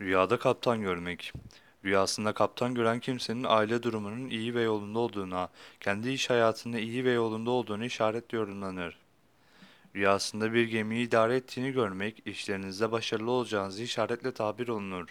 Rüyada kaptan görmek. Rüyasında kaptan gören kimsenin aile durumunun iyi ve yolunda olduğuna, kendi iş hayatında iyi ve yolunda olduğunu işaretli yorumlanır. Rüyasında bir gemiyi idare ettiğini görmek, işlerinizde başarılı olacağınızı işaretle tabir olunur.